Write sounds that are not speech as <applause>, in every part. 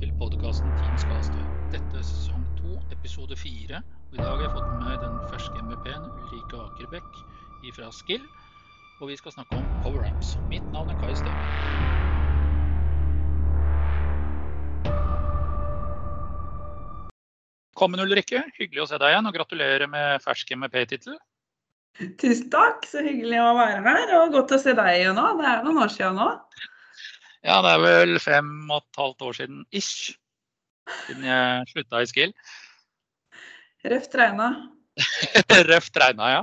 til podkasten Teams Caster. Dette er sesong to, episode fire. I dag har jeg fått med meg den ferske MVP-en Ulrike Akerbekk fra Skill. Og vi skal snakke om power-ups. Mitt navn er Kai Støve. Velkommen Ulrikke, hyggelig å se deg igjen, og gratulerer med fersk MEP-tittel. Tusen takk, så hyggelig å være her, og godt å se deg igjen nå. Det er noen år siden nå. Ja, det er vel fem og et halvt år siden ish. Siden jeg slutta i Skill. Røft regna. <laughs> Røft regna, ja.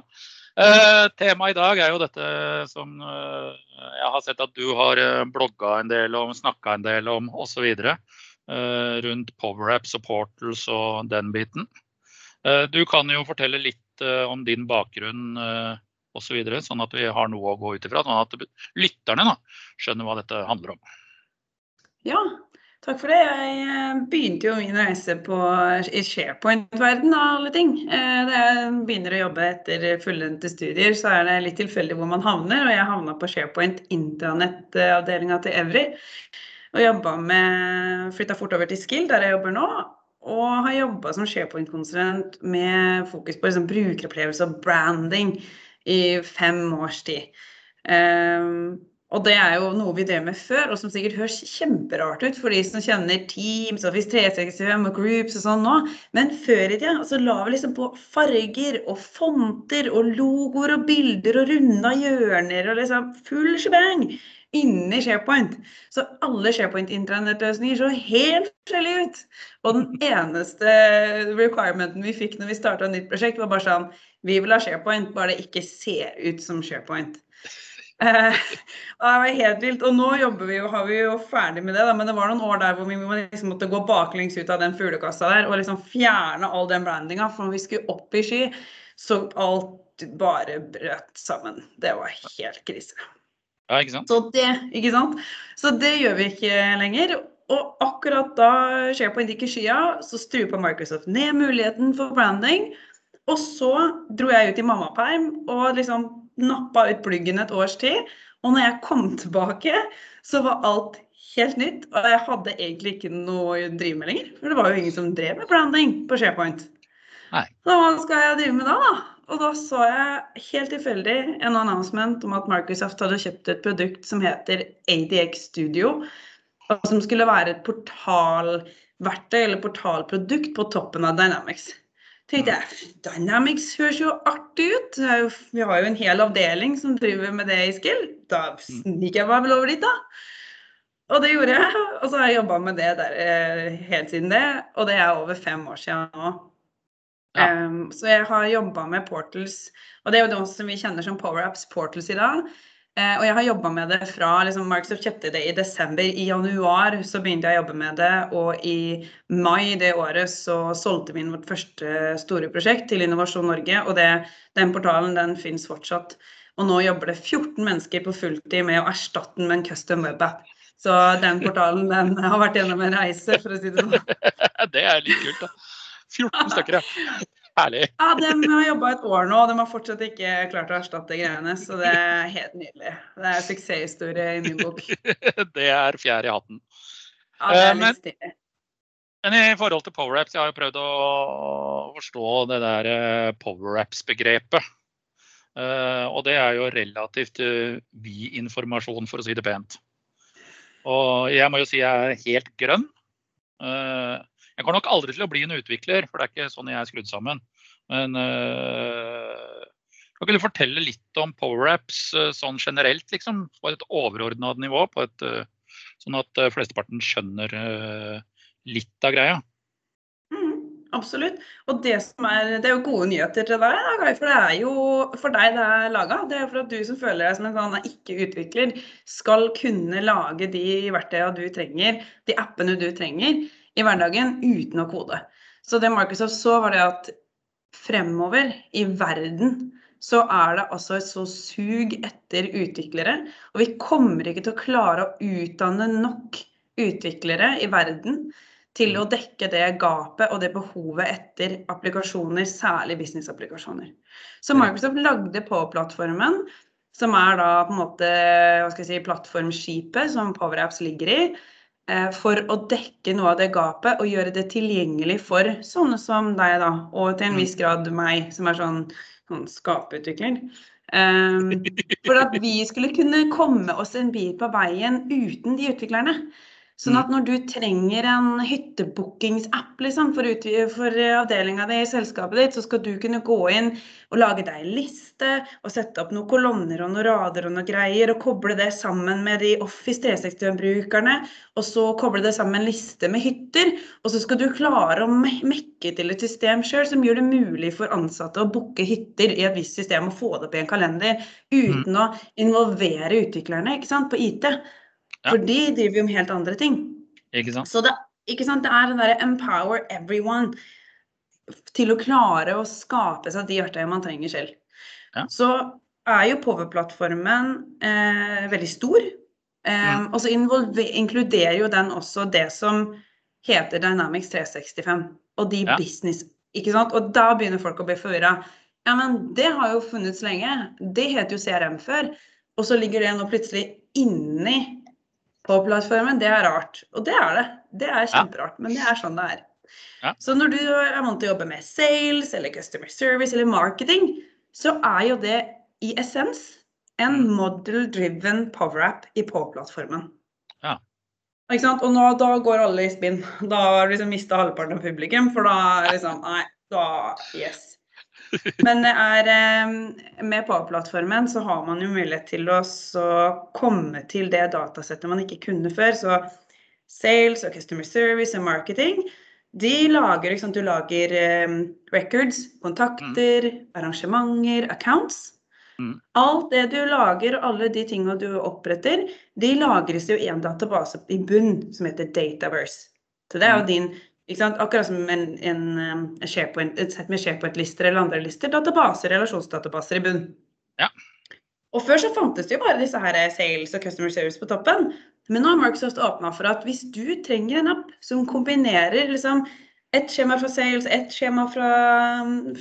Uh, Temaet i dag er jo dette som uh, jeg har sett at du har uh, blogga en del om, snakka en del om osv. Uh, rundt powerapps og portals og den biten. Uh, du kan jo fortelle litt om din bakgrunn uh, osv., så videre, sånn at vi har noe å gå ut ifra. Sånn at lytterne da, skjønner hva dette handler om. Ja, takk for det. Jeg begynte jo min reise på, i SharePoint-verden av alle ting. Da jeg begynner å jobbe etter fullendte studier, så er det litt tilfeldig hvor man havner. Og jeg havna på SharePoint intranett-avdelinga til Evry. Og jobba Flytta fort over til Skill, der jeg jobber nå. Og har jobba som SharePoint-konsulent med fokus på liksom, brukeropplevelse og branding i fem års tid. Um, og det er jo noe vi drev med før, og som sikkert høres kjemperart ut for de som kjenner Teams, Office 365 og Groups og sånn nå. Men før i tida så la vi liksom på farger og fonter og logoer og bilder og runda hjørner og liksom full shebang inni SharePoint. Så alle SharePoint-intranettløsninger så helt forskjellige ut. Og den eneste requirementen vi fikk når vi starta nytt prosjekt, var bare sånn Vi vil ha SharePoint, bare det ikke ser ut som SharePoint. Uh, <laughs> og det var helt vilt. Og nå jobber vi jo, har vi jo ferdig med det, da, men det var noen år der hvor vi liksom måtte gå baklengs ut av den fuglekassa der og liksom fjerne all den brandinga. For når vi skulle opp i sky, så alt bare brøt sammen. Det var helt krise. Ja, ikke sant? Så det, ikke sant? Så det gjør vi ikke lenger. Og akkurat da SharePoint gikk i skya, så strupa Microsoft ned muligheten for branding. Og så dro jeg ut i mammaperm og liksom nappa ut pluggen et års tid. Og når jeg kom tilbake, så var alt helt nytt. Og jeg hadde egentlig ikke noe å drive med lenger. For det var jo ingen som drev med branding på SharePoint. Nei. Så hva skal jeg drive med da, da? Og da så jeg helt tilfeldig en announcement om at Microsoft hadde kjøpt et produkt som heter ADX Studio. Og som skulle være et portalverktøy eller portalprodukt på toppen av Dynamics tenkte jeg Dynamics høres jo artig ut. Vi har jo en hel avdeling som driver med det i Skill. Da sniker jeg meg vel over dit, da. Og det gjorde jeg. Og så har jeg jobba med det der eh, helt siden det. Og det er over fem år siden nå. Ja. Um, så jeg har jobba med portals, og det er jo det som vi kjenner som PowerApps portals i dag. Uh, og jeg har jobba med det fra liksom, Microsoft kjøpte det i desember. I januar så begynte jeg å jobbe med det, og i mai det året så solgte vi inn vårt første store prosjekt til Innovasjon Norge. Og det, den portalen den finnes fortsatt. Og nå jobber det 14 mennesker på fulltid med å erstatte den med en custom webapp. Så den portalen den har vært gjennom en reise, for å si det sånn. <laughs> det er litt kult, da. 14 stykker, ja. Herlig. Ja, De har jobba et år nå, og de har fortsatt ikke klart å erstatte greiene. Så det er helt nydelig. Det er suksesshistorie i min bok. <laughs> det er fjær i hatten. Ja, det er litt men, stilig. men i forhold til powerapps, jeg har jo prøvd å forstå det der powerapps-begrepet. Uh, og det er jo relativt vid informasjon, for å si det pent. Og jeg må jo si jeg er helt grønn. Jeg kommer nok aldri til å bli en utvikler, for det er ikke sånn jeg er skrudd sammen. Men uh, kan du fortelle litt om powerapps uh, sånn generelt, liksom? På et overordna nivå, et, uh, sånn at flesteparten skjønner litt av greia? Mm, absolutt. Og det, er, det, er, jo gode nyheter til deg, da, for det er jo for deg det er laga. Det er for at du som føler deg som en sånn ikke-utvikler, skal kunne lage de verktøyene du trenger, de appene du trenger i hverdagen uten å kode. Så det Microsoft så, var det at fremover i verden så er det altså et så sug etter utviklere. Og vi kommer ikke til å klare å utdanne nok utviklere i verden til å dekke det gapet og det behovet etter applikasjoner, særlig businessapplikasjoner. Så Microsoft lagde på plattformen, som er da på en måte hva skal jeg si, plattformskipet som PowerApps ligger i, for å dekke noe av det gapet og gjøre det tilgjengelig for sånne som deg, da, og til en Mm. viss grad meg, som er sånn, sånn skaperutvikler. Um, for at vi skulle kunne komme oss en bit på veien uten de utviklerne. Sånn Mm. at når du trenger en hyttebookingsapp liksom, for, for avdelinga di i selskapet ditt, så skal du kunne gå inn og lage deg en liste og sette opp noen kolonner og noen rader og noen greier, og koble det sammen med de Office 365-brukerne, og så koble det sammen med en liste med hytter. Og så skal du klare å me- mekke til et system sjøl som gjør det mulig for ansatte å booke hytter i et visst system og få det opp i en kalender uten å involvere utviklerne sant, på IT. Ja. For de driver jo med helt andre ting. Ikke sant? Så det, ikke sant, det er den derre empower everyone til å klare å skape seg de verktøyene man trenger selv. Ja. Så er jo Power-plattformen eh, veldig stor. Eh, Og så inkluderer jo den også det som heter Dynamics 365 og de Ja. business. ikke sant? Og da begynner folk å bli forvirra. Ja, men det har jo funnes lenge. Det heter jo CRM før. Og så ligger det nå plutselig inni på plattformen. Det er rart. Og det er det. Det er kjemperart, men det er sånn det er. Ja. Så når du er vant til å jobbe med sales eller customer service eller marketing, så er jo det i essens en Mm. model-driven power-app i på-plattformen. Ja. Ikke sant? Og nå, da går alle i spinn. Da har du liksom mista halvparten av publikum, for da er liksom Nei, da Yes. <laughs> Men det er eh, med Power-plattformen så har man jo mulighet til å så komme til det datasettet man ikke kunne før. Så sales og customer service og marketing, de lager liksom, Du lager eh, records, kontakter, arrangementer, accounts. Mm. Alt det du lager, og alle de tingene du oppretter, de lagres jo i en database i bunn som heter Dataverse. Så det er jo Mm. din? Akkurat som en, en, en SharePoint, et sett med SharePoint-lister eller andre lister. Databaser, relasjonsdatabaser i bunn. Ja. Og før så fantes det jo bare disse her sales og customer service på toppen. Men nå har Microsoft åpna for at hvis du trenger en app som kombinerer liksom ett skjema fra sales, ett skjema fra,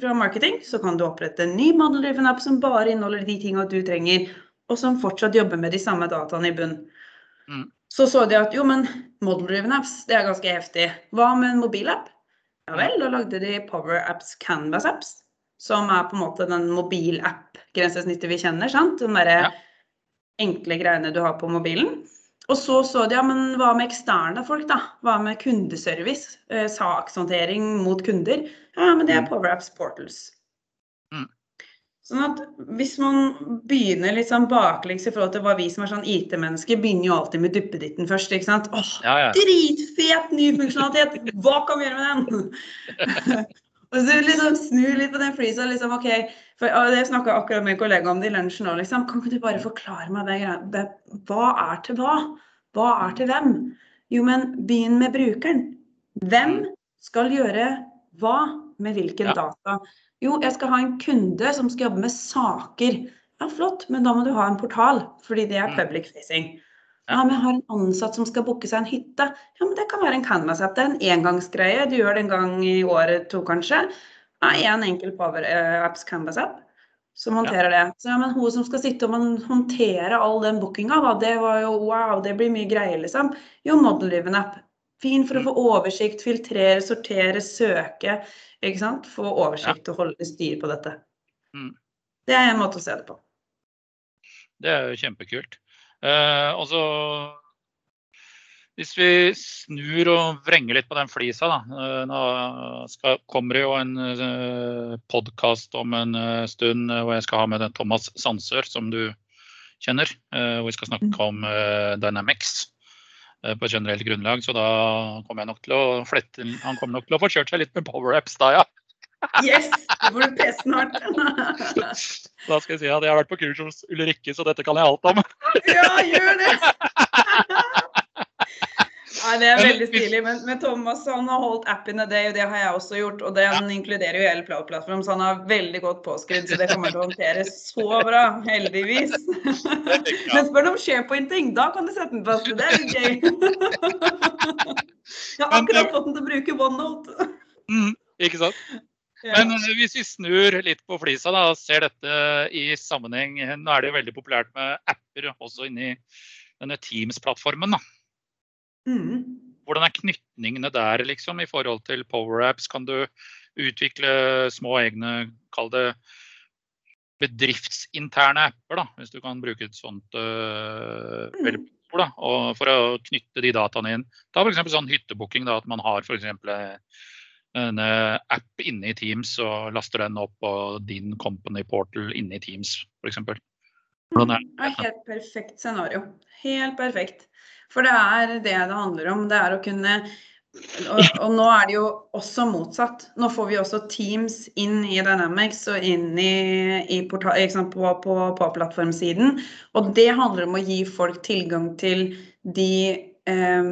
fra marketing, så kan du opprette en ny model-driven app som bare inneholder de tingene du trenger, og som fortsatt jobber med de samme dataene i bunn. Mm. Så så de at jo, men model-driven apps, det er ganske heftig. Hva med en mobilapp? Ja vel, da lagde de Power Apps Canvas Apps, som er på en måte den mobilapp-grensesnittet vi kjenner, sant? Den derre Ja. enkle greiene du har på mobilen. Og så så de, ja, men hva med eksterne folk, da? Hva med kundeservice? Eh, sakshåndtering mot kunder? Ja, men det er Mm. Power Apps Portals. Mm. Sånn at hvis man begynner litt sånn baklengs i forhold til hva vi som er sånn IT-mennesker, begynner jo alltid med duppeditten først, ikke sant? Åh, Ja, ja. dritfet ny funksjonalitet! Hva kan vi gjøre med den? <laughs> og så liksom snur litt på den flisa. liksom, ok, for snakka Jeg akkurat med en kollega om det i lunsjen nå. Liksom. Kan ikke du bare forklare meg det greia? Hva er til hva? Hva er til hvem? Jo, men begynn med brukeren. Hvem skal gjøre hva med hvilken Ja. data? Jo, jeg skal ha en kunde som skal jobbe med saker. Ja, flott, men da må du ha en portal, fordi det er Mm. public facing. Ja. Ja, men jeg har en ansatt som skal booke seg en hytte. Ja, men det kan være en Canvas-app. Det er en engangsgreie. Du gjør det en gang i året to, kanskje. Ja, en enkel Power eh, Apps Canvas-app som håndterer det. Så ja, men hun som skal sitte og håndtere all den bookinga, det var jo wow, det blir mye greier, liksom. Jo, model-driven app. Fin for å få oversikt, filtrere, sortere, søke. Ikke sant? Få oversikt og holde styr på dette. Mm. Det er en måte å se det på. Det er jo kjempekult. Eh, og så hvis vi snur og vrenger litt på den flisa, da. eh, Nå skal, kommer det jo en uh, podkast om en eh, stund eh, hvor jeg skal ha med den Thomas Sandsør, som du kjenner. eh, hvor vi skal snakke om eh, Dynamics eh, på et generelt grunnlag. Så da kommer jeg nok til å flette Han kommer nok til å få kjørt seg litt med powerapps da, ja. Yes! Det får du presse hardt. <laughs> Da skal jeg si at jeg har vært på kurs hos Ulrikke, så dette kan jeg alt om. Ja, gjør det! <laughs> Nei, det er veldig stilig. Men, men Thomas han har holdt appen a day, og det har jeg også gjort. Og den inkluderer jo hele Plow-plattform, så han har veldig godt påskrudd. Så det kommer til å håndtere så bra, heldigvis. <laughs> Men spør om SharePoint-ting, da kan du sette den fast. Det er litt gøy. Jeg har akkurat fått den til å bruke OneNote. Mm, ikke sant? Men eh, hvis vi snur litt på flisa da, og ser dette i sammenheng Nå er det jo veldig populært med apper også inni denne Teams-plattformen. da. Mm. Hvordan er knytningene der liksom, i forhold til powerapps? Kan du utvikle små egne, kall det bedriftsinterne apper, da, hvis du kan bruke et sånt uh, Mm. da, for å knytte de dataene inn. Ta f.eks. sånn hyttebooking, da, at man har f.eks. en uh, app inne i Teams og laster den opp på din company portal inne i Teams f.eks. Hvordan er Det er helt perfekt scenario. Helt perfekt. For det er det det handler om. Det er å kunne og, og nå er det jo også motsatt. Nå får vi også Teams inn i Dynamics og inn i, i portal, på, på, på plattformsiden. Og det handler om å gi folk tilgang til de eh,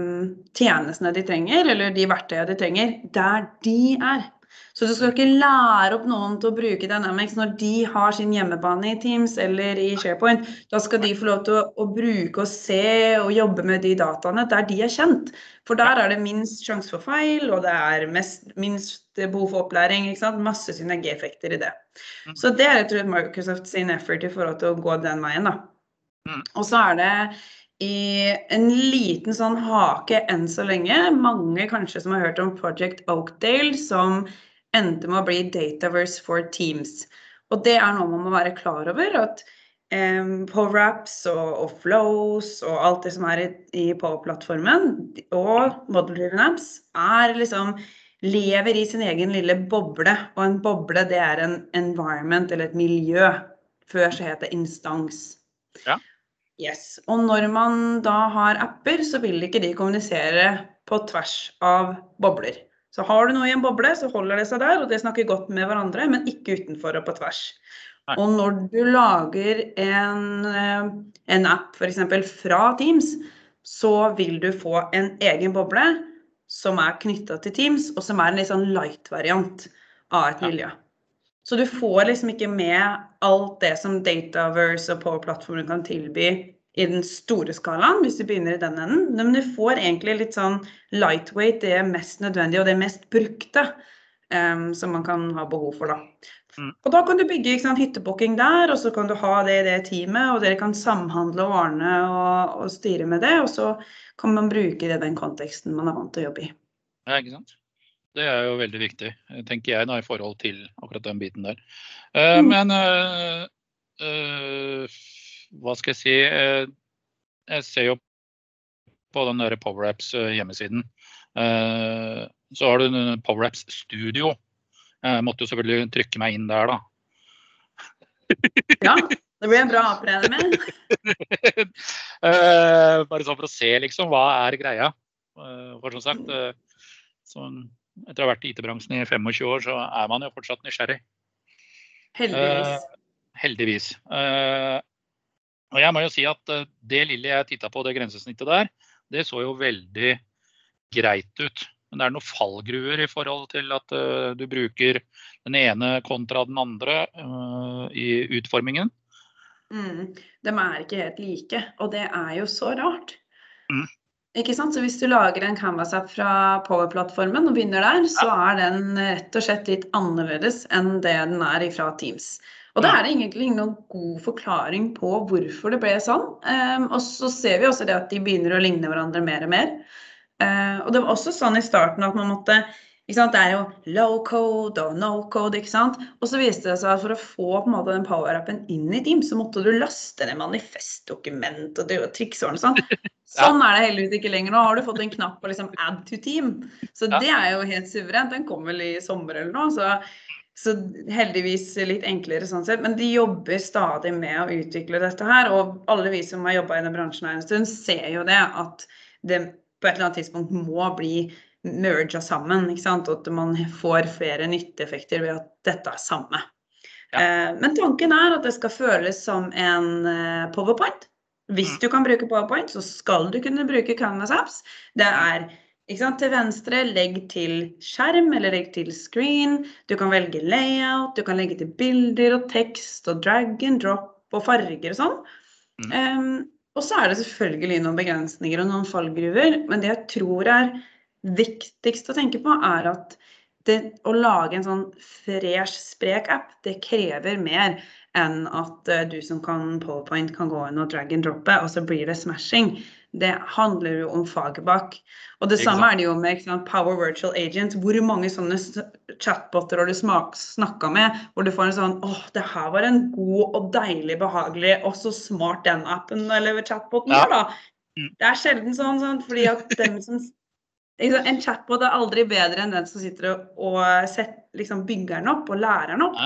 tjenestene de trenger, eller de verktøyene de trenger, der de er. Så du skal ikke lære opp noen til å bruke Dynamics når de har sin hjemmebane i Teams eller i SharePoint. Da skal de få lov til å, å bruke og se og jobbe med de dataene der de er kjent. For der er det minst sjanse for feil, og det er mest, minst behov for opplæring. ikke sant? Masse synergieffekter i det. Så det er rett og slett Microsoft sin effort i forhold til å gå den veien. da. Mm. Og så er det i en liten sånn hake enn så lenge. Mange kanskje som har hørt om Project Oakdale, som endte med å bli Dataverse for Teams. Og det er noe man må være klar over. at um, PowerApps og, og Flows og alt det som er i, i Power-plattformen, og model-driven apps, er liksom lever i sin egen lille boble. Og en boble, det er en environment eller et miljø. Før så het det instans. Ja. Yes. Og når man da har apper, så vil ikke de kommunisere på tvers av bobler. Så har du noe i en boble, så holder det seg der, og det snakker godt med hverandre, men ikke utenfor og på tvers. Nei. Og når du lager en, eh, en app f.eks. fra Teams, så vil du få en egen boble som er knytta til Teams, og som er en litt sånn light-variant av et Ja. miljø. Så du får liksom ikke med alt det som Dataverse og Power-plattformen kan tilby i den store skalaen, hvis du begynner i den enden. Men du får egentlig litt sånn lightweight, det er mest nødvendige og det mest brukte Um, som man kan ha behov for, da. Mm. Og da kan du bygge sant, hyttebooking der, og så kan du ha det i det teamet, og dere kan samhandle og ordne og, og styre med det, og så kan man bruke det i den konteksten man er vant til å jobbe i. Ja, ikke sant? Det er jo veldig viktig, tenker jeg, da, i forhold til akkurat den biten der. Uh, Mm. Men uh, eh, hva skal jeg si eh, Jeg ser jo på den der PowerApps eh. Eh, så har du PowerApps Studio. Jeg måtte jo selvfølgelig trykke meg inn der, da. Ja, det blir en bra app, regner med. Bare sånn for å se liksom hva er greia. For som sagt, sånn, etter å ha vært i IT-bransjen i 25 år, så er man jo fortsatt nysgjerrig. Heldigvis. Heldigvis. Eh, og jeg må jo si at eh, det lille jeg titta på, det grensesnittet der, det så jo veldig greit ut. Men det er noen fallgruer i forhold til at eh, du bruker den ene kontra den andre eh, i utformingen. Mm. De er ikke helt like, og det er jo så rart. Mm. Ikke sant? Så hvis du lager en Canvas-app fra Power-plattformen og begynner der, så er den rett og slett litt annerledes enn det den er fra Teams. Og da er det egentlig ingen god forklaring på hvorfor det ble sånn. Um, og så ser vi også det at de begynner å ligne hverandre mer og mer. Uh, og det var også sånn i starten at man måtte? Det er jo low code og no code. ikke sant? Og så viste det seg at for å få på en måte, den power-appen inn i Teams, så måtte du laste ned manifestdokument og det og sånn. <laughs> Sånn er det heldigvis ikke lenger. Nå har du fått en knapp på liksom add to team. Så det er jo helt suverent. Den kommer vel i sommer eller noe. Så, så heldigvis litt enklere sånn sett. Men de jobber stadig med å utvikle dette her. Og alle vi som har jobba i denne bransjen her en stund, ser jo det at det på et eller annet tidspunkt må bli merga sammen. ikke sant? Og at man får flere nytteeffekter ved at dette er samme. Ja. Eh, men tanken er at det skal føles som en eh, powerpoint. Hvis Mm. du kan bruke powerpoint, så skal du kunne bruke Canvas apps. Det er til venstre, legg til skjerm eller legg til screen. Du kan velge layout, du kan legge til bilder og tekst og drag and drop og farger og sånn. Mm. Um, og så er det selvfølgelig noen begrensninger og noen fallgruver, men det jeg tror er viktigst å tenke på, er at det, å lage en sånn fresh, sprek app, det krever mer enn at eh, du som kan PowerPoint kan gå inn og drag and droppe, og så blir det smashing. Det handler jo om faget bak. Og det samme er det jo med sant, Power Virtual Agent. Hvor mange sånne chatboter har du snakka med hvor du får en sånn åh, det her var en god og deilig, behagelig og så smart den appen eller chatboten ja. da. Mm. Det er sjelden sånn, sånn fordi at dem som En chatbot er aldri bedre enn den som sitter og, set, liksom bygger den opp og lærer den opp.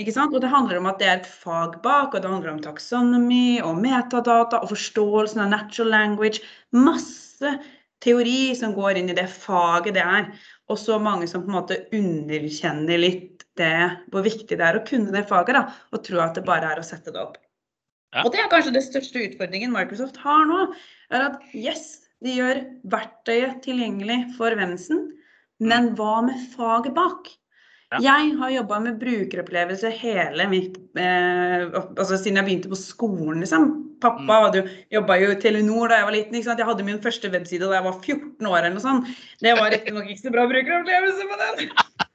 Ikke sant? Og det handler om at det er et fag bak, og det handler om taksonomi og metadata og forståelsen av natural language. Masse teori som går inn i det faget det er. Og så mange som på en måte underkjenner litt det, hvor viktig det er å kunne det faget, da, og tror at det bare er å sette det opp. Ja. Og det er kanskje det største utfordringen Microsoft har nå. er at yes, de gjør verktøyet tilgjengelig for Vensen, men hva med faget bak? Ja. Jeg har jobba med brukeropplevelse hele mitt eh, altså siden jeg begynte på skolen, liksom. Pappa mm. jobba jo i Telenor da jeg var liten. ikke sant? Jeg hadde min første webside da jeg var 14 år eller noe sånt. Det var riktignok ikke så bra brukeropplevelse på den.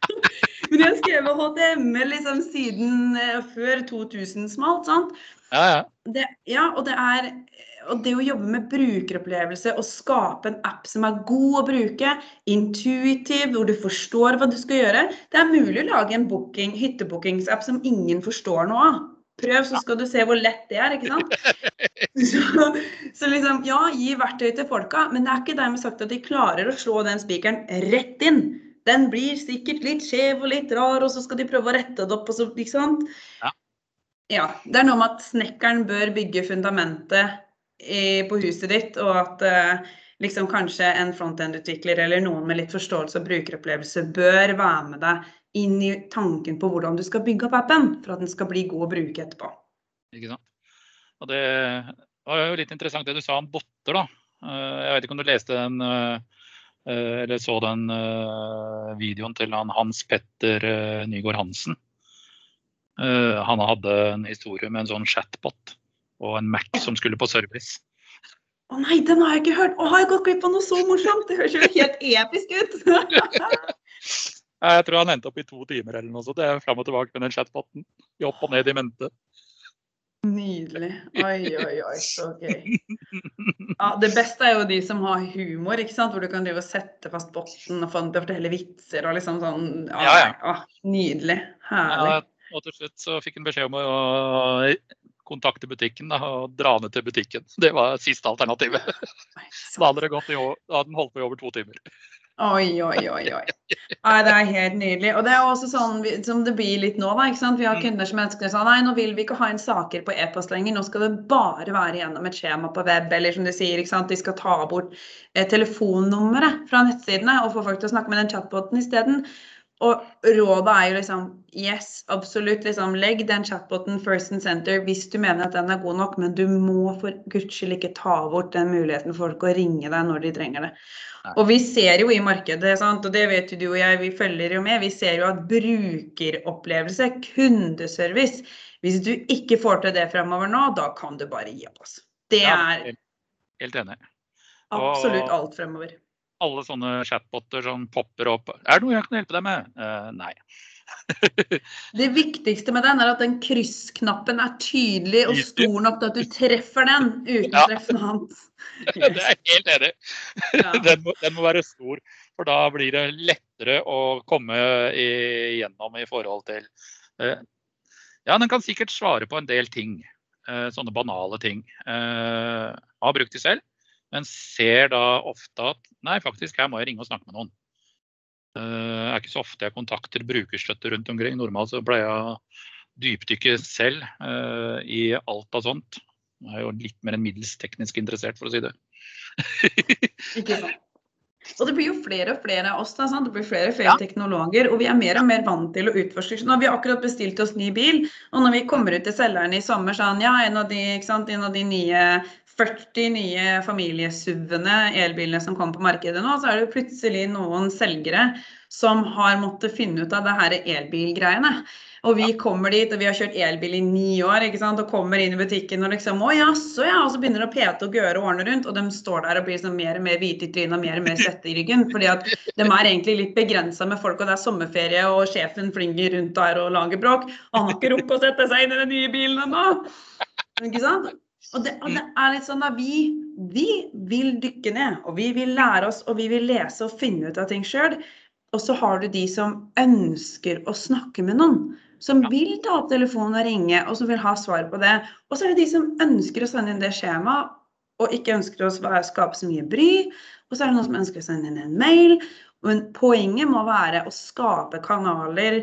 <laughs> Men jeg har skrevet HTML liksom siden eh, før 2000 smalt, sant. Ja, ja. Det, ja, og det er og det å jobbe med brukeropplevelse og skape en app som er god å bruke, intuitiv, hvor du forstår hva du skal gjøre Det er mulig å lage en booking, hyttebookingsapp som ingen forstår noe av. Prøv, så skal du se hvor lett det er, ikke sant? <laughs> Så, så liksom, ja, gi verktøy til folka, men det er ikke dermed sagt at de klarer å slå den spikeren rett inn. Den blir sikkert litt skjev og litt rar, og så skal de prøve å rette det opp, så, ikke sant? Ja. ja. Det er noe med at snekkeren bør bygge fundamentet i, på huset ditt, og at eh, liksom kanskje en frontend-utvikler eller noen med litt forståelse og brukeropplevelse bør være med deg inn i tanken på hvordan du skal bygge opp appen for at den skal bli god å bruke etterpå. Ikke sant. Og det var jo litt interessant det du sa om botter, da. Eh, jeg vet ikke om du leste den eh, eller så den videoen til han Hans Petter Nygaard Hansen. Han hadde en historie med en sånn chatbot og en Mac som skulle på service. Å nei, den har jeg ikke hørt! Å, har jeg gått glipp av noe så morsomt? Det høres jo helt episk ut! <laughs> jeg tror han endte opp i to timer eller noe sånt. Det er fram og tilbake med den chatboten. Opp og ned i mente. Nydelig. Oi, oi, oi, så gøy. Ja, det beste er jo de som har humor, ikke sant? hvor du kan drive og sette fast botten og å fortelle vitser. og liksom sånn, ja, ja. ja Nydelig. Herlig. Og til slutt så fikk han beskjed om å kontakte butikken da, og dra ned til butikken. <laughs> Det var siste alternativet. Da hadde det <laughs> gått i, da hadde den holdt på i over to timer. Oi, oi, oi. oi. Nei, det er helt nydelig. Og det er også sånn som det blir litt nå. da, ikke sant? Vi har mm. kunder som ønsker sånn, nei, nå vil vi ikke ha inn saker på e-post lenger. Nå skal det bare være gjennom et skjema på web. Eller som du sier, ikke sant? de skal ta bort eh, telefonnummeret fra nettsidene og få folk til å snakke med den chatboten isteden. Og rådet er jo liksom yes, absolutt. liksom Legg den chatboten first and center hvis du mener at den er god nok, men du må for guds skyld ikke ta bort den muligheten for folk å ringe deg når de trenger det. Og vi ser jo i markedet, sant? og det vet du og jeg, vi følger jo med, vi ser jo at brukeropplevelse, kundeservice Hvis du ikke får til det fremover nå, da kan du bare gi opp. Altså. Det er Helt enig. Absolutt alt fremover alle sånne chatboter som popper opp. Er det noe jeg kan hjelpe deg med? Uh, nei. <laughs> det viktigste med den er at den kryssknappen er tydelig og stor nok til at du treffer den uten ja. å treffe noe annet. <laughs> Det er jeg helt enig i. <laughs> den, den, må, være stor, for da blir det lettere å komme igjennom i forhold til uh, Ja, den kan sikkert svare på en del ting. Uh, sånne banale ting. har brukt de selv men ser da ofte at nei, faktisk her må jeg ringe og snakke med noen. Det uh, er ikke så ofte jeg kontakter brukerstøtte rundt omkring. Normalt så pleier jeg å dypdykke selv uh, i alt av sånt. Jeg er jo litt mer enn middels teknisk interessert, for å si det. <laughs> ikke sant. Og det blir jo flere og flere av oss. Da, sant? Det blir flere og flere ja. teknologer, og vi er mer og mer vant til å utforske. Nå har vi akkurat bestilt oss ny bil, og når vi kommer ut til selgeren i sommer, sånn ja, en av de, en av de nye 40 nye familiesuvende elbilene som kommer på markedet nå, så er det plutselig noen selgere som har måttet finne ut av det her elbilgreiene. Og vi kommer dit, og vi har kjørt elbil i ni år ikke sant? og kommer inn i butikken og liksom Å jaså, ja. Og så begynner de å pete og gøre og ordne rundt, og de står der og blir liksom mer og mer hvite i trynet og mer og mer svette i ryggen. fordi at de er egentlig litt begrensa med folk, og det er sommerferie, og sjefen flynger rundt der og lager bråk. Og han har ikke rukket å sette seg inn i den nye bilen ennå. Ikke sant? Og det, og det er litt sånn at vi, vi vil dykke ned, og vi vil lære oss, og vi vil lese og finne ut av ting sjøl. Og så har du de som ønsker å snakke med noen. Som vil ta opp telefonen og ringe, og som vil ha svar på det. Og så er det de som ønsker å sende inn det skjemaet, og ikke ønsker å skape så mye bry. Og så er det noen som ønsker å sende inn en mail. Men poenget må være å skape kanaler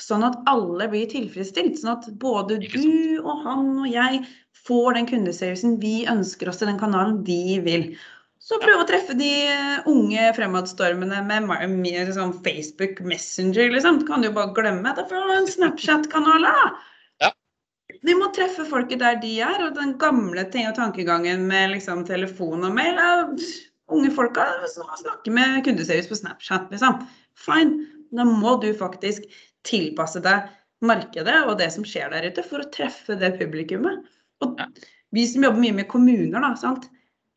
sånn at alle blir tilfredsstilt. Sånn at både du og han og jeg får den kundeservicen vi ønsker oss til den kanalen de vil. Så prøve å treffe de eh, unge fremadstormene med mer sånn Facebook Messenger, liksom. Du kan jo bare glemme. Da får du en Snapchat-kanal, da. Ja. Vi må treffe folket der de er, og den gamle ting og tankegangen med liksom telefon og mail er Unge folka snakker med kundeservice på Snapchat, liksom. Fine. Da må du faktisk tilpasse deg markedet og det som skjer der ute, for å treffe det publikummet. Og vi som jobber mye med kommuner, da, sant.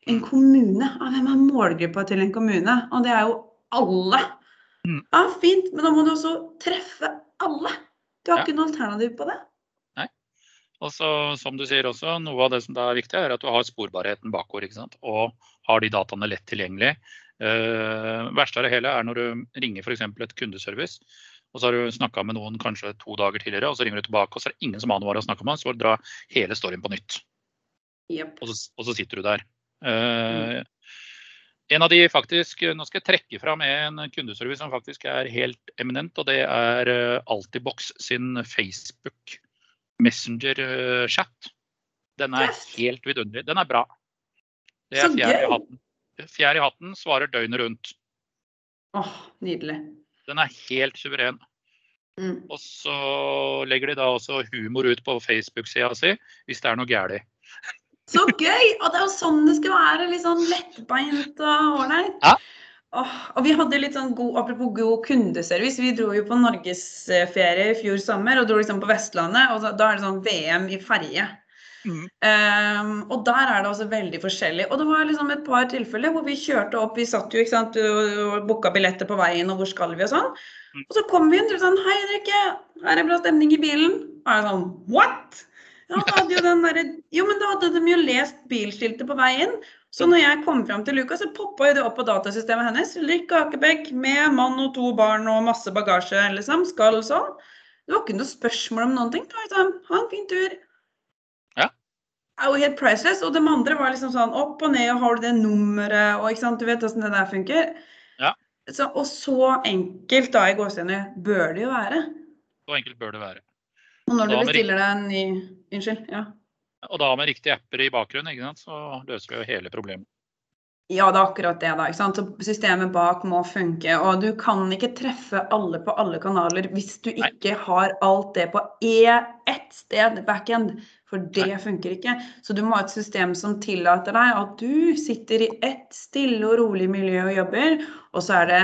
En kommune, ah, hvem er målgruppa til en kommune? Og det er jo alle. Ja, Ja, fint, men da må du også treffe alle. Du har Ja. ikke noe alternativ på det. Nei. Og så, som du sier også, noe av det som er viktig, er at du har sporbarheten bakover. ikke sant? Og har de dataene lett tilgjengelig. Uh, verste av det hele er når du ringer f.eks. et kundeservice, og så har du snakka med noen kanskje to dager tidligere, og så ringer du tilbake, og så er det ingen som aner hva du har snakka med, så får du dra hele storyen på nytt. Yep. Og så, og så sitter du der. Eh, en av de faktisk, Nå skal jeg trekke fram en kundeservice som faktisk er helt eminent, og det er eh, Altibox sin Facebook Messenger-chat. Den er helt vidunderlig. Den er bra. Det er fjær i hatten. Fjær i hatten svarer døgnet rundt. Åh, nydelig. Den er helt suveren. Mm. Og så legger de da også humor ut på Facebook-sida si hvis det er noe galt. Så gøy! Og det er jo sånn det skal være. Litt sånn lettbeint og ålreit. Ja. Og vi hadde litt sånn god, apropos god kundeservice, vi dro jo på norgesferie i fjor sommer og dro liksom på Vestlandet. Og da er det sånn VM i ferje. Mm. Um, og der er det også veldig forskjellig. Og det var liksom et par tilfeller hvor vi kjørte opp, vi satt jo ikke sant, og booka billetter på veien, og hvor skal vi og sånn. Mm. Og så kom vi inn og sånn, hei Henrikke, er bra stemning i bilen. Og jeg sånn, what? Ja, hadde jo den der, jo, men da hadde de jo lest bilskiltet på veien. Så når jeg kom fram til luka, så poppa det opp på datasystemet hennes. Lykke Akebekk med mann og to barn og masse bagasje, liksom. Skal sånn. Det var ikke noe spørsmål om noen ting. Da. liksom, ha en fin tur er jo helt priceless. Og de andre var liksom sånn opp og ned, og har du det nummeret, og ikke sant, du vet hvordan det der funker. Ja. Så, og så enkelt da i gåsehudene, bør det jo være. Så enkelt bør det være. Og når du bestiller deg en ny Unnskyld. Ja. Og da med riktige apper i bakgrunnen, ikke sant, så løser vi jo hele problemet. Ja, det er akkurat det, da. ikke sant? Så systemet bak må funke. Og du kan ikke treffe alle på alle kanaler hvis du Nei. ikke har alt det på e ett sted, backend. For det funker ikke. Så du må ha et system som tillater deg at du sitter i ett stille og rolig miljø og jobber, og så er det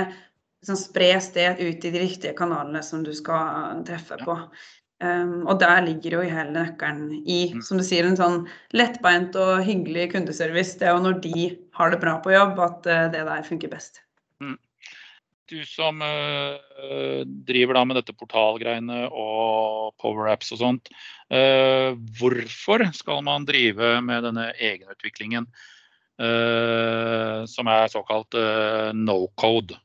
liksom, spres det ut i de riktige kanalene som du skal treffe Ja. på. Um, og der ligger jo hele nøkkelen i, Mm. som du sier, en sånn lettbeint og hyggelig kundeservice. Det er jo når de har det bra på jobb at eh, det der funker best. Du som eh, driver da med dette portalgreiene og power-apps og sånt. eh, hvorfor skal man drive med denne egenutviklingen eh, som er såkalt no code?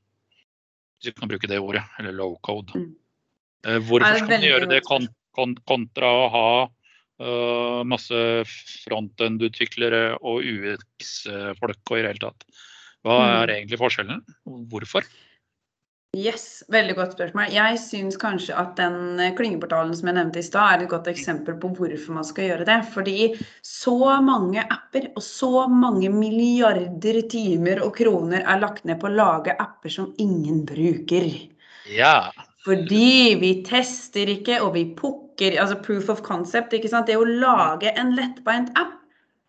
Hvis vi kan bruke det ordet, eller low code. Mm. Hvorfor skal man gjøre det kon kon kontra å ha masse frontend-utviklere og UX-folk og i det hele tatt? Hva Mm. er egentlig forskjellen? Hvorfor? Yes, veldig godt spørsmål. Jeg syns kanskje at den eh, klyngeportalen som jeg nevnte i stad, er et godt eksempel på hvorfor man skal gjøre det. Fordi så mange apper og så mange milliarder timer og kroner er lagt ned på å lage apper som ingen bruker. Ja. Fordi vi tester ikke, og vi pukker Altså proof of concept, ikke sant. Det å lage en lettbeint app,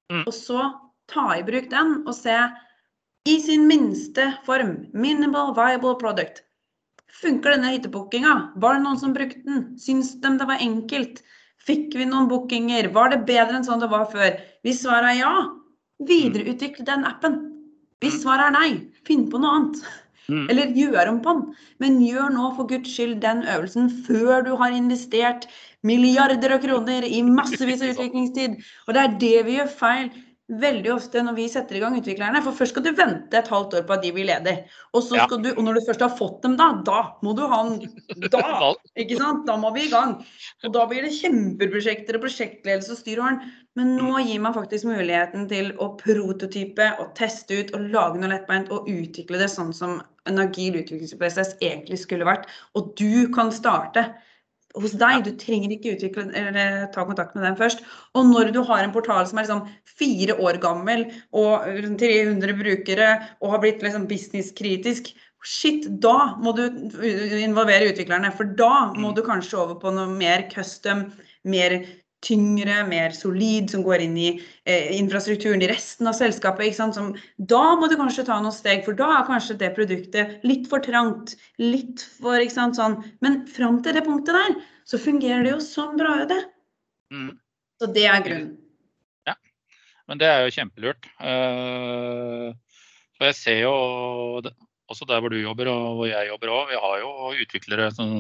Mm. og så ta i bruk den og se i sin minste form. Minimal viable product. Funker denne hyttebookinga? Var det noen som brukte den? Syns de det var enkelt? Fikk vi noen bookinger? Var det bedre enn sånn det var før? Hvis svaret er ja, videreutvikle den appen. Hvis svaret er nei, finn på noe annet. Mm. Eller gjør om på den. Men gjør nå for guds skyld den øvelsen før du har investert milliarder av kroner i massevis av <laughs> utviklingstid. Og det er det vi gjør feil veldig ofte når vi setter i gang utviklerne. For først skal du vente et halvt år på at de blir leder. Og, så skal du, og når du først har fått dem, da, da må du ha en Da! <laughs> ikke sant? Da må vi i gang. Og da blir det kjempeprosjekter og prosjektledelse og styr og Men nå mm. gir man faktisk muligheten til å prototype og teste ut og lage noe lettbeint og utvikle det sånn som en agil utviklingsprosess egentlig skulle vært. Og du kan starte hos deg. Du trenger ikke utvikle, eller, ta kontakt med dem først. Og når du har en portal som er liksom fire år gammel og 300 brukere og har blitt liksom businesskritisk, shit, da må du involvere utviklerne. For da må mm. du kanskje over på noe mer custom, mer tyngre, mer solid, som går inn i eh, infrastrukturen i resten av selskapet. Som, da må du kanskje ta noen steg, for da er kanskje det produktet litt for trangt. Litt for ikke sant, sånn. Men fram til det punktet der, så fungerer det jo sånn bra, det. Mm. Så det er grunnen. Ja, men det er jo kjempelurt. Uh, for jeg ser jo også der hvor du jobber og hvor jeg jobber òg, vi har jo utviklere som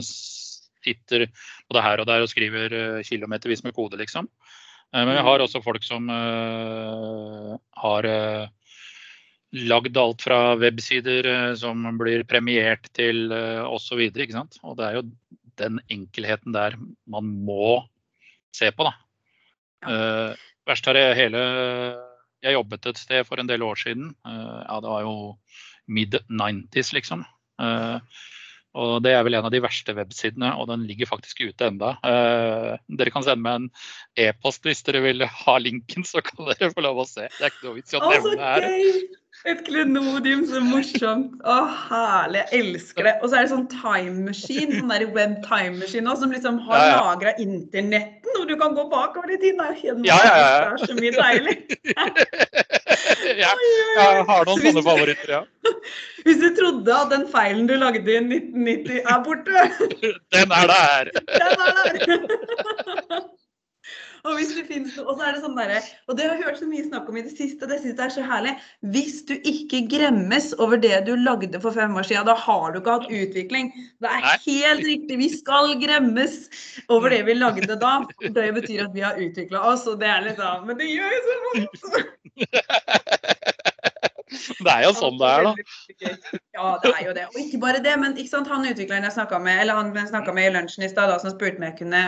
sitter det her og der og skriver uh, kilometervis med kode, liksom. Uh, men vi har også folk som uh, har lagd alt fra websider som blir premiert til uh, osv. Og det er jo den enkelheten der man må se på, da. Ja. verst har jeg hele Jeg jobbet et sted for en del år siden. ja, det var jo mid 90s, liksom. Uh, og Det er vel en av de verste websidene, og den ligger faktisk ute enda. Eh, dere kan sende meg en e-post hvis dere vil ha linken, så kan dere få lov å se. Det er ikke noe vits i å nevne her. Et klenodium, så morsomt. Å, herlig. Jeg elsker det. Og så er det sånn timemaskin, sånn der web timemaskin som liksom har ja, ja. lagra internetten, og du kan gå bakover i tiden. Det er, ja, ja, ja. det er så mye deilig. <laughs> ja, jeg har noen sånne favoritter, ja. <laughs> Hvis du trodde at den feilen du lagde i 1990 er borte <laughs> Den er der! <laughs> Den er der! Og, hvis det finnes, og så er det sånn der, og det har jeg hørt så mye snakk om i det siste, og det syns jeg er så herlig. Hvis du ikke gremmes over det du lagde for fem år siden, da har du ikke hatt utvikling. Det er helt riktig. Vi skal gremmes over det vi lagde da. Det betyr at vi har utvikla oss, og det er litt sånn Men det gjør jo så vondt! <laughs> Det er jo sånn det er, da. Ja, det er jo det. Og ikke bare det, men ikke sant, han utvikleren jeg snakka med, eller han jeg snakka med i lunsjen i stad, som spurte om jeg kunne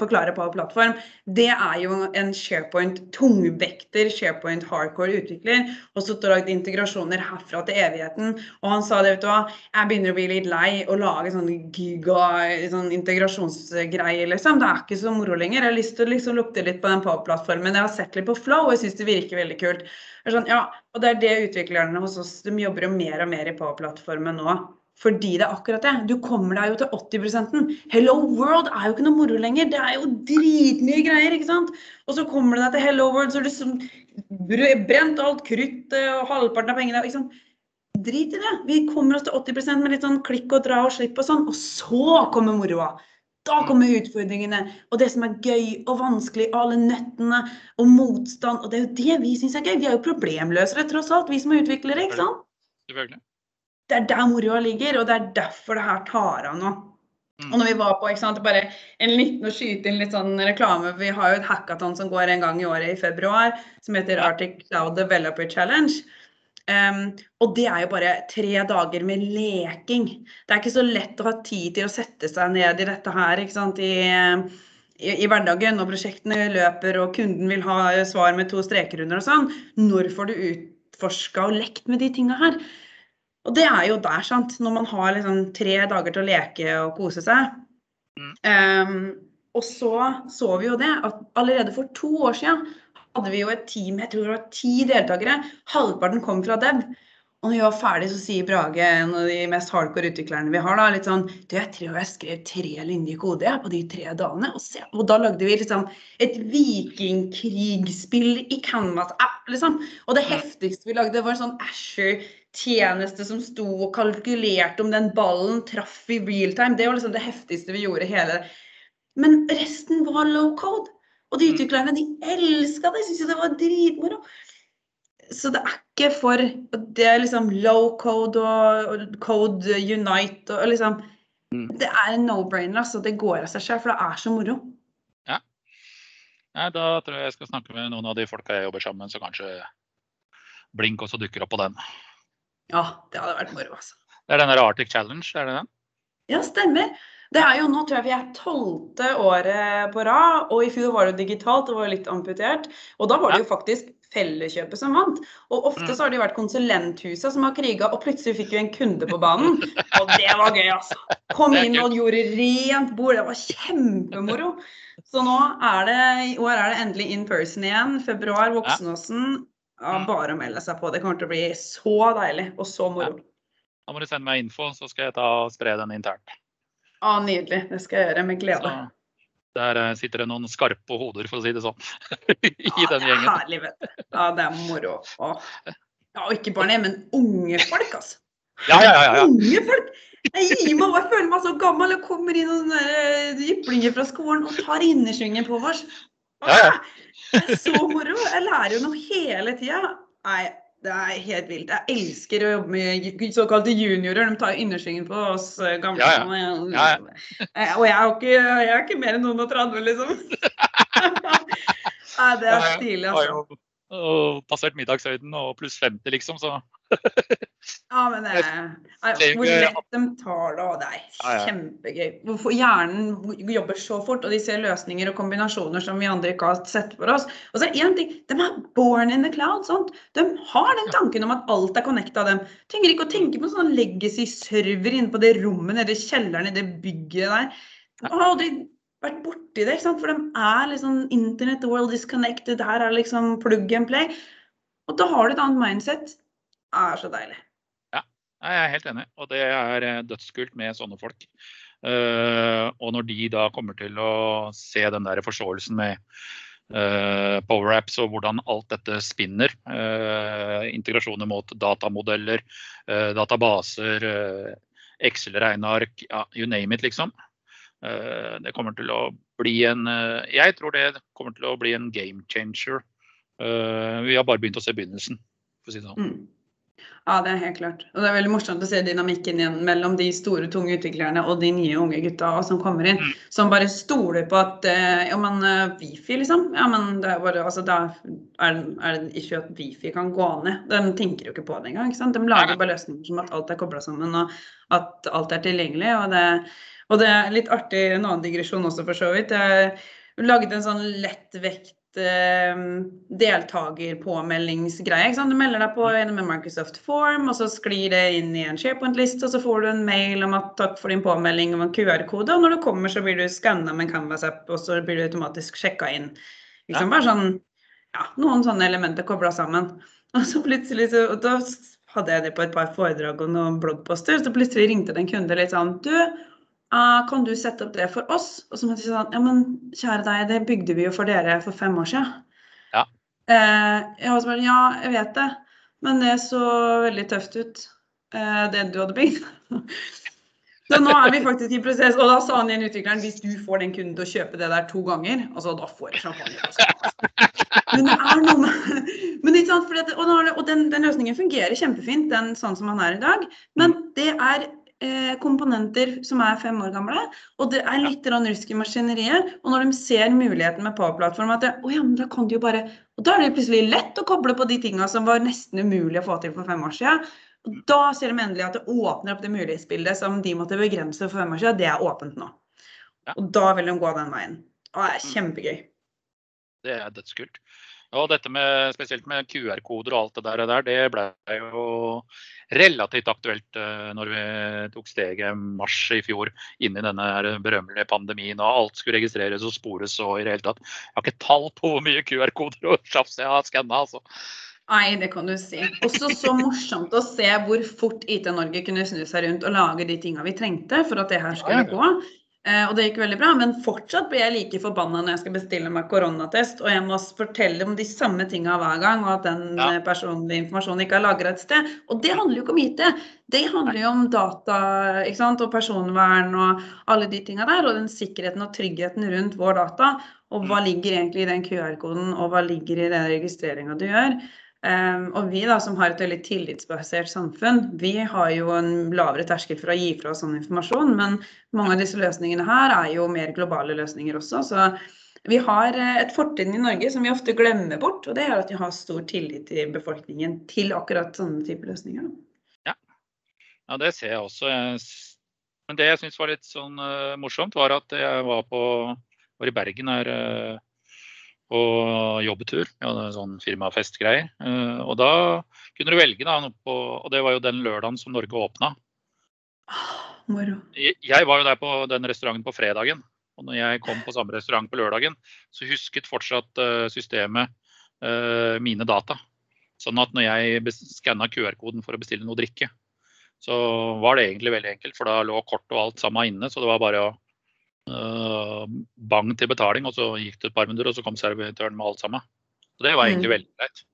forklare på plattform, det er jo en SharePoint tungvekter, SharePoint hardcore utvikler, og så har lagd integrasjoner herfra til evigheten. Og han sa det, vet du hva, jeg begynner å bli litt lei å lage sånne giga sånn integrasjonsgreier, liksom. Det er ikke så moro lenger. Jeg har lyst til å liksom lukte litt på den plattformen. Jeg har sett litt på Flow, og jeg syns det virker veldig kult. Sånn, ja, og det er det utviklerne hos oss de jobber jo mer og mer i på-plattformen nå. Fordi det er akkurat det. Du kommer deg jo til 80% Hello World er jo ikke noe moro lenger. Det er jo dritmye greier, ikke sant. Og så kommer du deg til Hello World, så er du sånn brent alt kruttet og halvparten av pengene. ikke sant? Drit i det. Vi kommer oss til 80% med litt sånn klikk og dra og slipp og sånn. Og så kommer moroa. Da kommer utfordringene og det som er gøy og vanskelig, og alle nøttene og motstand. Og det er jo det vi syns er gøy. Vi er jo problemløsere tross alt, vi som er utviklere, ikke sant? Selvfølgelig. Det er der moroa ligger, og det er derfor det her tar av nå. Mm. Og når vi var på ikke sant, bare en liten å skyte inn litt sånn reklame Vi har jo et hackathon som går en gang i året i februar, som heter Arctic Cloud Developer Challenge. Um, og det er jo bare tre dager med leking. Det er ikke så lett å ha tid til å sette seg ned i dette her ikke sant? I, i, i hverdagen når prosjektene løper og kunden vil ha svar med to streker under og sånn. Når får du utforska og lekt med de tinga her? Og det er jo der, sant. Når man har liksom tre dager til å leke og kose seg. Um, og så så vi jo det at allerede for to år siden hadde vi jo et team, jeg tror det var ti deltakere. Halvparten kom fra Dev. Og når vi var ferdig, så sier Brage, en av de mest hardcore utviklerne vi har, da, litt sånn Du, jeg tror jeg skrev tre linjer kode på de tre dagene. Og, se, og da lagde vi liksom et vikingkrigsspill i Canvas-app, liksom. Og det heftigste vi lagde, var en sånn Asher-tjeneste som sto og kalkulerte om den ballen traff i real time. Det var liksom det heftigste vi gjorde hele Men resten var low code. Og de mm. utviklerne de elska det, syntes det var dritmoro. så det er ikke for Det er liksom low code og code unite og liksom mm. Det er en no-brainer. altså Det går av seg selv, for det er så moro. Ja. Nei, da tror jeg jeg skal snakke med noen av de folka jeg jobber sammen med, så kanskje Blink også dukker opp på den. Ja, det hadde vært moro, altså. Det er den der Arctic Challenge, er det den? Ja, stemmer. Det er jo nå tror jeg vi er tolvte året på rad, og i fjor var det digitalt, det var litt amputert. Og da var det jo faktisk Felleskjøpet som vant. Og ofte så har det jo vært konsulenthusa som har kriga, og plutselig fikk vi en kunde på banen. Og det var gøy, altså. Kom inn og gjorde rent bord. Det var kjempemoro. Så nå er det, i år er det endelig in person igjen. Februar, Voksenåsen. Ja, bare å melde seg på. Det kommer til å bli så deilig og så moro. Da må du sende meg info, så skal jeg ta og spre den internt. Ja, Nydelig. Det skal jeg gjøre med glede. Så der eh, sitter det noen skarpe hoder, for å si det sånn, <laughs> i ja, den gjengen. Herlig, vet du. Ja, det er moro. Ja, og ikke bare det, men unge folk, altså. <laughs> Ja, ja, ja, ja. Unge folk! Jeg gir meg, jeg føler meg så gammel. Jeg kommer inn og jyplinger fra skolen og tar innersvingen på oss. Ja, ja. <laughs> Så moro. Jeg lærer jo noe hele tida. Nei, det er helt vilt. Jeg elsker å jobbe med såkalte juniorer. De tar innersvingen på oss eh, gamle. Ja, ja. Ja, eh, og jeg er jo ikke, jeg er ikke mer enn noen og 30, liksom. <laughs> Nei, det er stilig, altså. Og passert middagshøyden og pluss 50, liksom, så ja, men det er, Hvor lett de tar det, og det er kjempegøy. Hvorfor hjernen jobber så fort, og de ser løsninger og kombinasjoner som vi andre ikke har sett for oss. Og så er én ting, De er born in the cloud. Sant? De har den tanken om at alt er connecta dem. Trenger ikke å tenke på sånn legacy-server inne på det rommet nede i kjelleren i det bygget der. Jeg har aldri vært borti det, for de er liksom Internet, the world is connected, her er liksom plug and play. Og da har du et annet mindset Det er så deilig. Ja, jeg er helt enig. Og det er eh, dødskult med sånne folk. Uh, og når de da kommer til å se den der forståelsen med uh, power-apps og hvordan alt dette spinner, uh, integrasjoner mot datamodeller, databaser, Excel-regneark, ja, you name it, liksom. Det kommer til å bli en Jeg tror det kommer til å bli en game changer. vi har bare begynt å se begynnelsen, for å si det sånn. Mm. Ja, det er helt klart. Og det er veldig morsomt å se dynamikken igjen mellom de store, tunge utviklerne og de nye unge gutta som kommer inn. Mm. Som bare stoler på at eh, ja, men Wifi, liksom. Ja, men det er bare altså, da er, er det ikke at Wifi kan gå ned. De tenker jo ikke på det engang. ikke sant? De lager bare løsninger som at alt er kobla sammen, og at alt er tilgjengelig. Og det, og det er litt artig, en annen digresjon også, for så vidt. Jeg lagde en sånn lettvekt eh, deltakerpåmeldingsgreie. Du melder deg på gjennom en Microsoft Form, og så sklir det inn i en SharePoint-liste, og så får du en mail om at takk for din påmelding om en QR-kode, og når du kommer, så blir du skanna med en Canvas-app, og så blir du automatisk sjekka inn. Liksom bare sånn, ja, noen sånne elementer kobla sammen. Og så plutselig så, og da hadde jeg det på et par foredrag og noen bloggposter, så plutselig ringte det en kunde litt sånn Du, kan du sette opp det for oss? Og så måtte jeg si sånn, ja men kjære deg, det bygde vi jo for dere for fem år siden. Ja. Eh, jeg var sånn, ja, jeg vet det, men det så veldig tøft ut, eh, det du hadde bygd. <laughs> så nå er vi faktisk i prosess, og da sa han igjen utvikleren hvis du får den kunden til å kjøpe det der to ganger, altså da får jeg champagne. Men det er noe med <laughs> men ikke sant, det, og, og den, den, løsningen fungerer kjempefint, den sånn som han er i dag. Men det er komponenter som er fem år gamle. Og det er litt rusk i maskineriet. Og når de ser muligheten med Power-plattform, at det, oh ja, da kan de jo bare Og da er det plutselig lett å koble på de tinga som var nesten umulig å få til for fem år. Og da ser de endelig at det åpner opp det mulighetsbildet som de måtte begrense for fem år siden. Det er åpent nå. Og da vil de gå den veien. Og det er kjempegøy. Det er dødskult. Og dette med, spesielt med QR-koder og alt det der, det ble jo relativt aktuelt uh, når vi tok steget mars i fjor inn i denne berømmelige pandemien. og Alt skulle registreres og spores og i det hele tatt. Jeg har ikke tall på hvor mye QR-koder og sjafs jeg har skanna. Altså. Nei, det kan du si. Også så morsomt å se hvor fort IT-Norge kunne snu seg rundt og lage de tinga vi trengte for at det her skulle gå. Eh, og det gikk veldig bra, men fortsatt blir jeg like forbanna når jeg skal bestille meg koronatest og jeg må fortelle om de samme tinga hver gang, og at den ja. Eh, personlige informasjonen ikke er lagra et sted. Og det handler jo ikke om IT. Det handler jo om data ikke sant? og personvern og alle de tinga der. Og den sikkerheten og tryggheten rundt vår data. Og hva mm. ligger egentlig i den QR-koden, og hva ligger i den registreringa du gjør. Um, og vi da, som har et veldig tillitsbasert samfunn, vi har jo en lavere terskel for å gi fra oss sånn informasjon. Men mange av disse løsningene her er jo mer globale løsninger også. Så vi har eh, et fortrinn i Norge som vi ofte glemmer bort, og det er at vi har stor tillit i befolkningen til akkurat sånne typer løsninger. Ja. ja, det ser jeg også. Men det jeg syns var litt sånn uh, morsomt, var at jeg var, på, var i Bergen her uh, på jobbetur. Vi hadde sånn firmafestgreier. Uh, og da kunne du velge, da, på, og det var jo den lørdagen som Norge åpna. Moro. Jeg, var jo der på den restauranten på fredagen. Og når jeg kom på samme restaurant på lørdagen, så husket fortsatt uh, systemet uh, mine data. Sånn at når jeg skanna QR-koden for å bestille noe drikke, så var det egentlig veldig enkelt. For da lå kort og alt sammen inne, så det var bare å bang til betaling, og så gikk det et par minutter, og så kom servitøren med alt sammen. Så det var egentlig mm. veldig greit.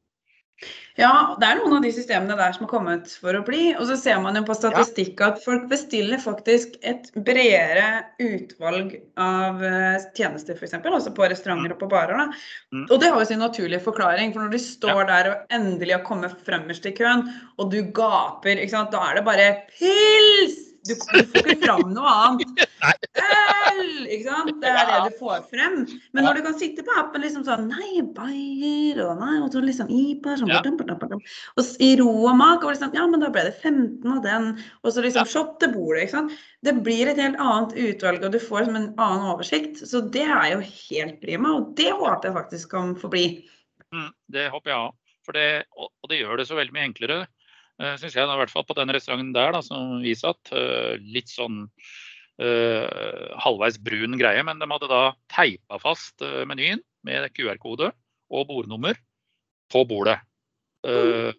Ja, det er noen av de systemene der som har kommet for å bli. Og så ser man jo på statistikk at folk bestiller faktisk et bredere utvalg av eh, tjenester, f.eks. Altså på restauranter og på barer. Mm. Og det har jo sin naturlige forklaring. For når de står der og endelig har kommet fremmest i køen, og du gaper, da er det bare pils! Du, får ikke fram noe annet. <laughs> Øl! Ikke sant? Det er det du får frem. Men når du kan sitte på appen liksom sånn Nei, Bayer og nei, og så liksom IPA sånn, ja. Og i ro og liksom, ja, men da ble det 15 av den. Og så liksom shot til bordet. ikke sant? Det blir et helt annet utvalg, og du får en annen oversikt. Så det er jo helt prima, og det håper jeg faktisk kan forbli. Mm, det håper jeg òg. Og det gjør det så veldig mye enklere syns jeg, da, i hvert fall på den restauranten der da, som vi satt. Uh, litt sånn uh, halvveis brun greie, men de hadde da teipa fast uh, menyen med QR-kode og bordnummer på bordet. Uh,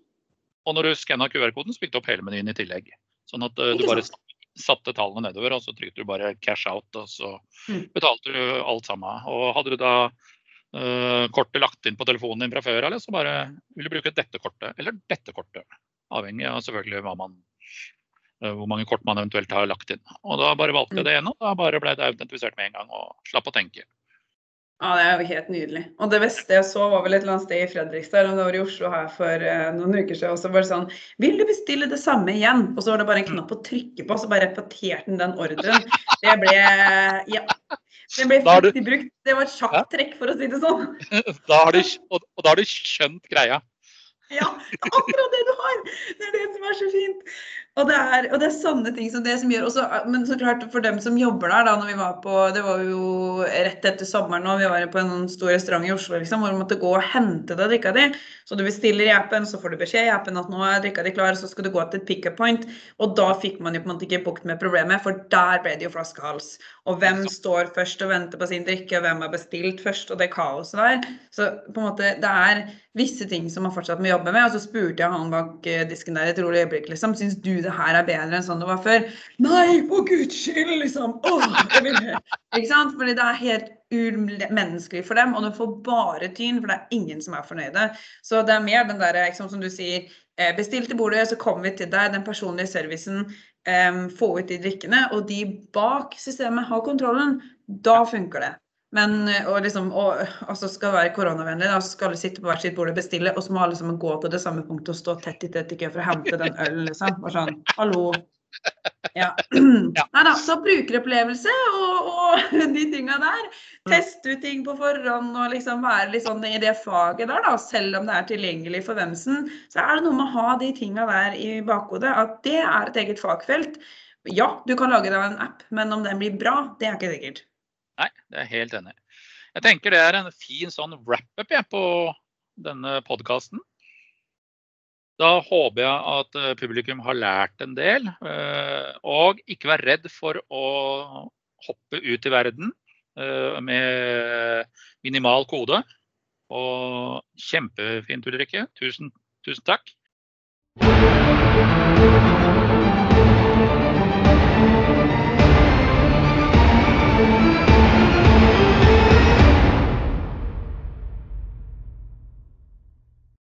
og når du skanna QR-koden, så fikk du opp hele menyen i tillegg. Sånn at du bare satte tallene nedover, og så trykte du bare cash out, og så mm. betalte du alt sammen. Og hadde du da uh, kortet lagt inn på telefonen din fra før, eller så bare vil du bruke dette kortet eller dette kortet. Avhengig av selvfølgelig man, eh, hvor mange kort man eventuelt har lagt inn. Og Da bare valgte jeg det ene, og da bare ble det autentifisert med en gang og slapp å tenke. Ja, Det er jo helt nydelig. Og det beste jeg så, var vel et eller annet sted i Fredrikstad eller det var i Oslo her for uh, noen uker siden. Og så var det sånn Vil du bestille det samme igjen? Og så var det bare en knapp å trykke på, og så bare repeterte den den ordren. Det ble Ja. Det ble flittig brukt. Det var et sjakktrekk, for å si det sånn. <laughs> Da du, og, og da har du skjønt greia. <laughs> Ja, akkurat det du har! Det er det som er så fint. Og det er, og det er sånne ting som det som gjør også, Men så klart for dem som jobber der, da når vi var på Det var jo rett etter sommeren og vi var på en stor restaurant i Oslo liksom, hvor vi måtte gå og hente deg drikka di. Så du bestiller i appen, så får du beskjed i appen at nå er drikka di klar, så skal du gå til et pick-up point. Og da fikk man jo på en måte ikke bukt med problemet, for der ble det jo flaskehals. Og hvem står først og venter på sin drikke, og hvem har bestilt først, og det kaoset der. Så på en måte det er visse ting som man fortsatt må jobbe med. Og så spurte jeg han bak eh, disken der et rolig øyeblikk, liksom. Syns du det her er bedre enn sånn det var før? Nei, for guds skyld, liksom! Åh, jeg vil Ikke sant? Fordi det er helt umenneskelig for dem, og du får bare tyn, for det er ingen som er fornøyde. Så det er mer den derre, som du sier, eh, bestill til bordet, så kommer vi til deg. Den personlige servicen, um, få ut de drikkene. Og de bak systemet har kontrollen. Da funker det. Men og liksom, og, altså skal det være koronavennlig, da, så skal alle sitte på hvert sitt bord og bestille, og så må alle sammen gå til det samme punktet og stå tett i tett i kø for å hente den ølen, liksom. Bare sånn, hallo. <clears throat> Ja. Nei da, så brukeropplevelse og, og <laughs> de tinga der. Teste ut ting på forhånd og liksom være litt sånn i det faget der, da. Selv om det er tilgjengelig for Vemsen, så er det noe med å ha de tinga der i bakhodet. At det er et eget fagfelt. Ja, du kan lage deg en app, men om den blir bra, det er ikke sikkert. Nei, det er jeg helt enig. Jeg tenker det er en fin sånn wrap-up på denne podkasten. Da håper jeg at eh, publikum har lært en del. Eh, og ikke vær redd for å hoppe ut i verden eh, med minimal kode. Og kjempefint, Ulrikke. Tusen, tusen takk.